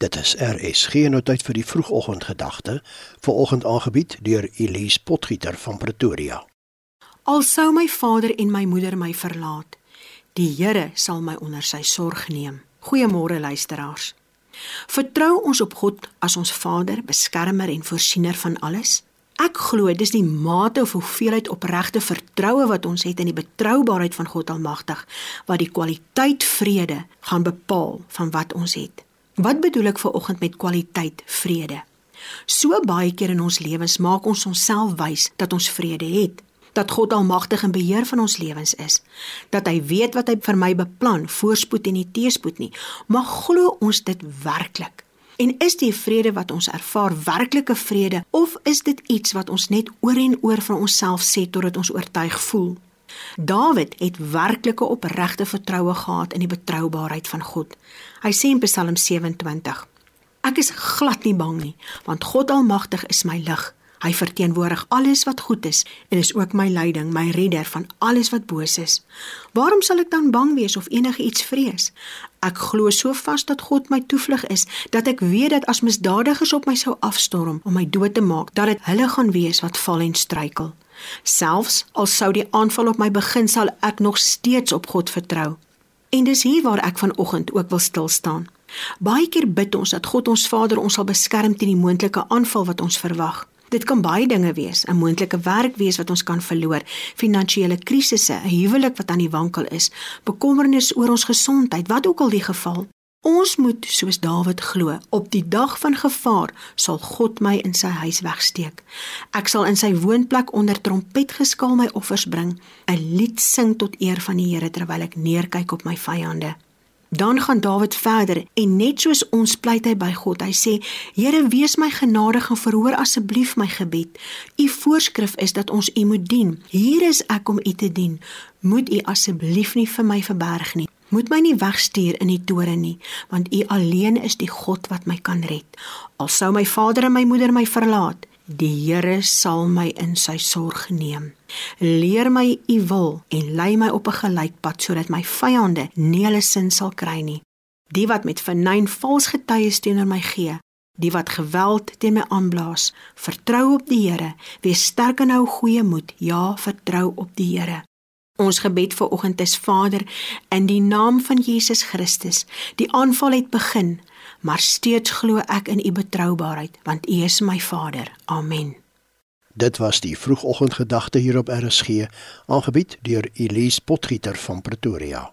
Dit is RSG nou tyd vir die vroegoggendgedagte, vanoggend aangebied deur Elise Potgieter van Pretoria. Al sou my vader en my moeder my verlaat, die Here sal my onder sy sorg neem. Goeiemôre luisteraars. Vertrou ons op God as ons Vader, beskermer en voorsiener van alles? Ek glo dis die mate of hoeveelheid opregte vertroue wat ons het in die betroubaarheid van God Almagtig wat die kwaliteit vrede gaan bepaal van wat ons het. Wat bedoel ek ver oggend met kwaliteit vrede? So baie keer in ons lewens maak ons onsself wys dat ons vrede het, dat God almagtig in beheer van ons lewens is, dat hy weet wat hy vir my beplan, voorspoed en nie teëspoed nie. Maar glo ons dit werklik? En is die vrede wat ons ervaar werklike vrede of is dit iets wat ons net oor en oor van onsself sê totdat ons oortuig voel? Dawid het werklike opregte vertroue gehad in die betroubaarheid van God. Hy sê in Psalm 27: Ek is glad nie bang nie, want God Almagtig is my lig. Hy verteenwoordig alles wat goed is en is ook my leiding, my redder van alles wat boos is. Waarom sal ek dan bang wees of enige iets vrees? Ek glo so vas dat God my toevlug is, dat ek weet dat as misdadigers op my sou afstorm om my dood te maak, dat dit hulle gaan wees wat val en struikel. Selfs al sou die aanval op my begin, sal ek nog steeds op God vertrou. En dis hier waar ek vanoggend ook wil stil staan. Baie keer bid ons dat God ons Vader ons sal beskerm teen die moontlike aanval wat ons verwag. Dit kan baie dinge wees, 'n moontlike werk wees wat ons kan verloor, finansiële krisisse, 'n huwelik wat aan die wankel is, bekommernis oor ons gesondheid, wat ook al die geval. Ons moet soos Dawid glo, op die dag van gevaar sal God my in sy huis wegsteek. Ek sal in sy woonplek onder trompetgeskaal my offers bring, 'n lied sing tot eer van die Here terwyl ek neerkyk op my vyande. Dan gaan Dawid verder en net soos ons pleit hy by God. Hy sê: "Here, wees my genadig en verhoor asseblief my gebed. U voorskrif is dat ons U moet dien. Hier is ek om U te dien. Moet U asseblief nie vir my verberg nie." Moet my nie wegstuur in die toren nie, want U alleen is die God wat my kan red. Al sou my vader en my moeder my verlaat, die Here sal my in sy sorg neem. Leer my U wil en lei my op 'n gelykpad sodat my vyande nie hulle sin sal kry nie. Die wat met vernyn vals getuies teenoor my gee, die wat geweld teen my aanblaas, vertrou op die Here, wees sterk en hou goeie moed. Ja, vertrou op die Here. Ons gebed vir oggend is Vader in die naam van Jesus Christus. Die aanval het begin, maar steeds glo ek in u betroubaarheid want u is my Vader. Amen. Dit was die vroegoggendgedagte hier op RSG, aangebied deur Elise Potgieter van Pretoria.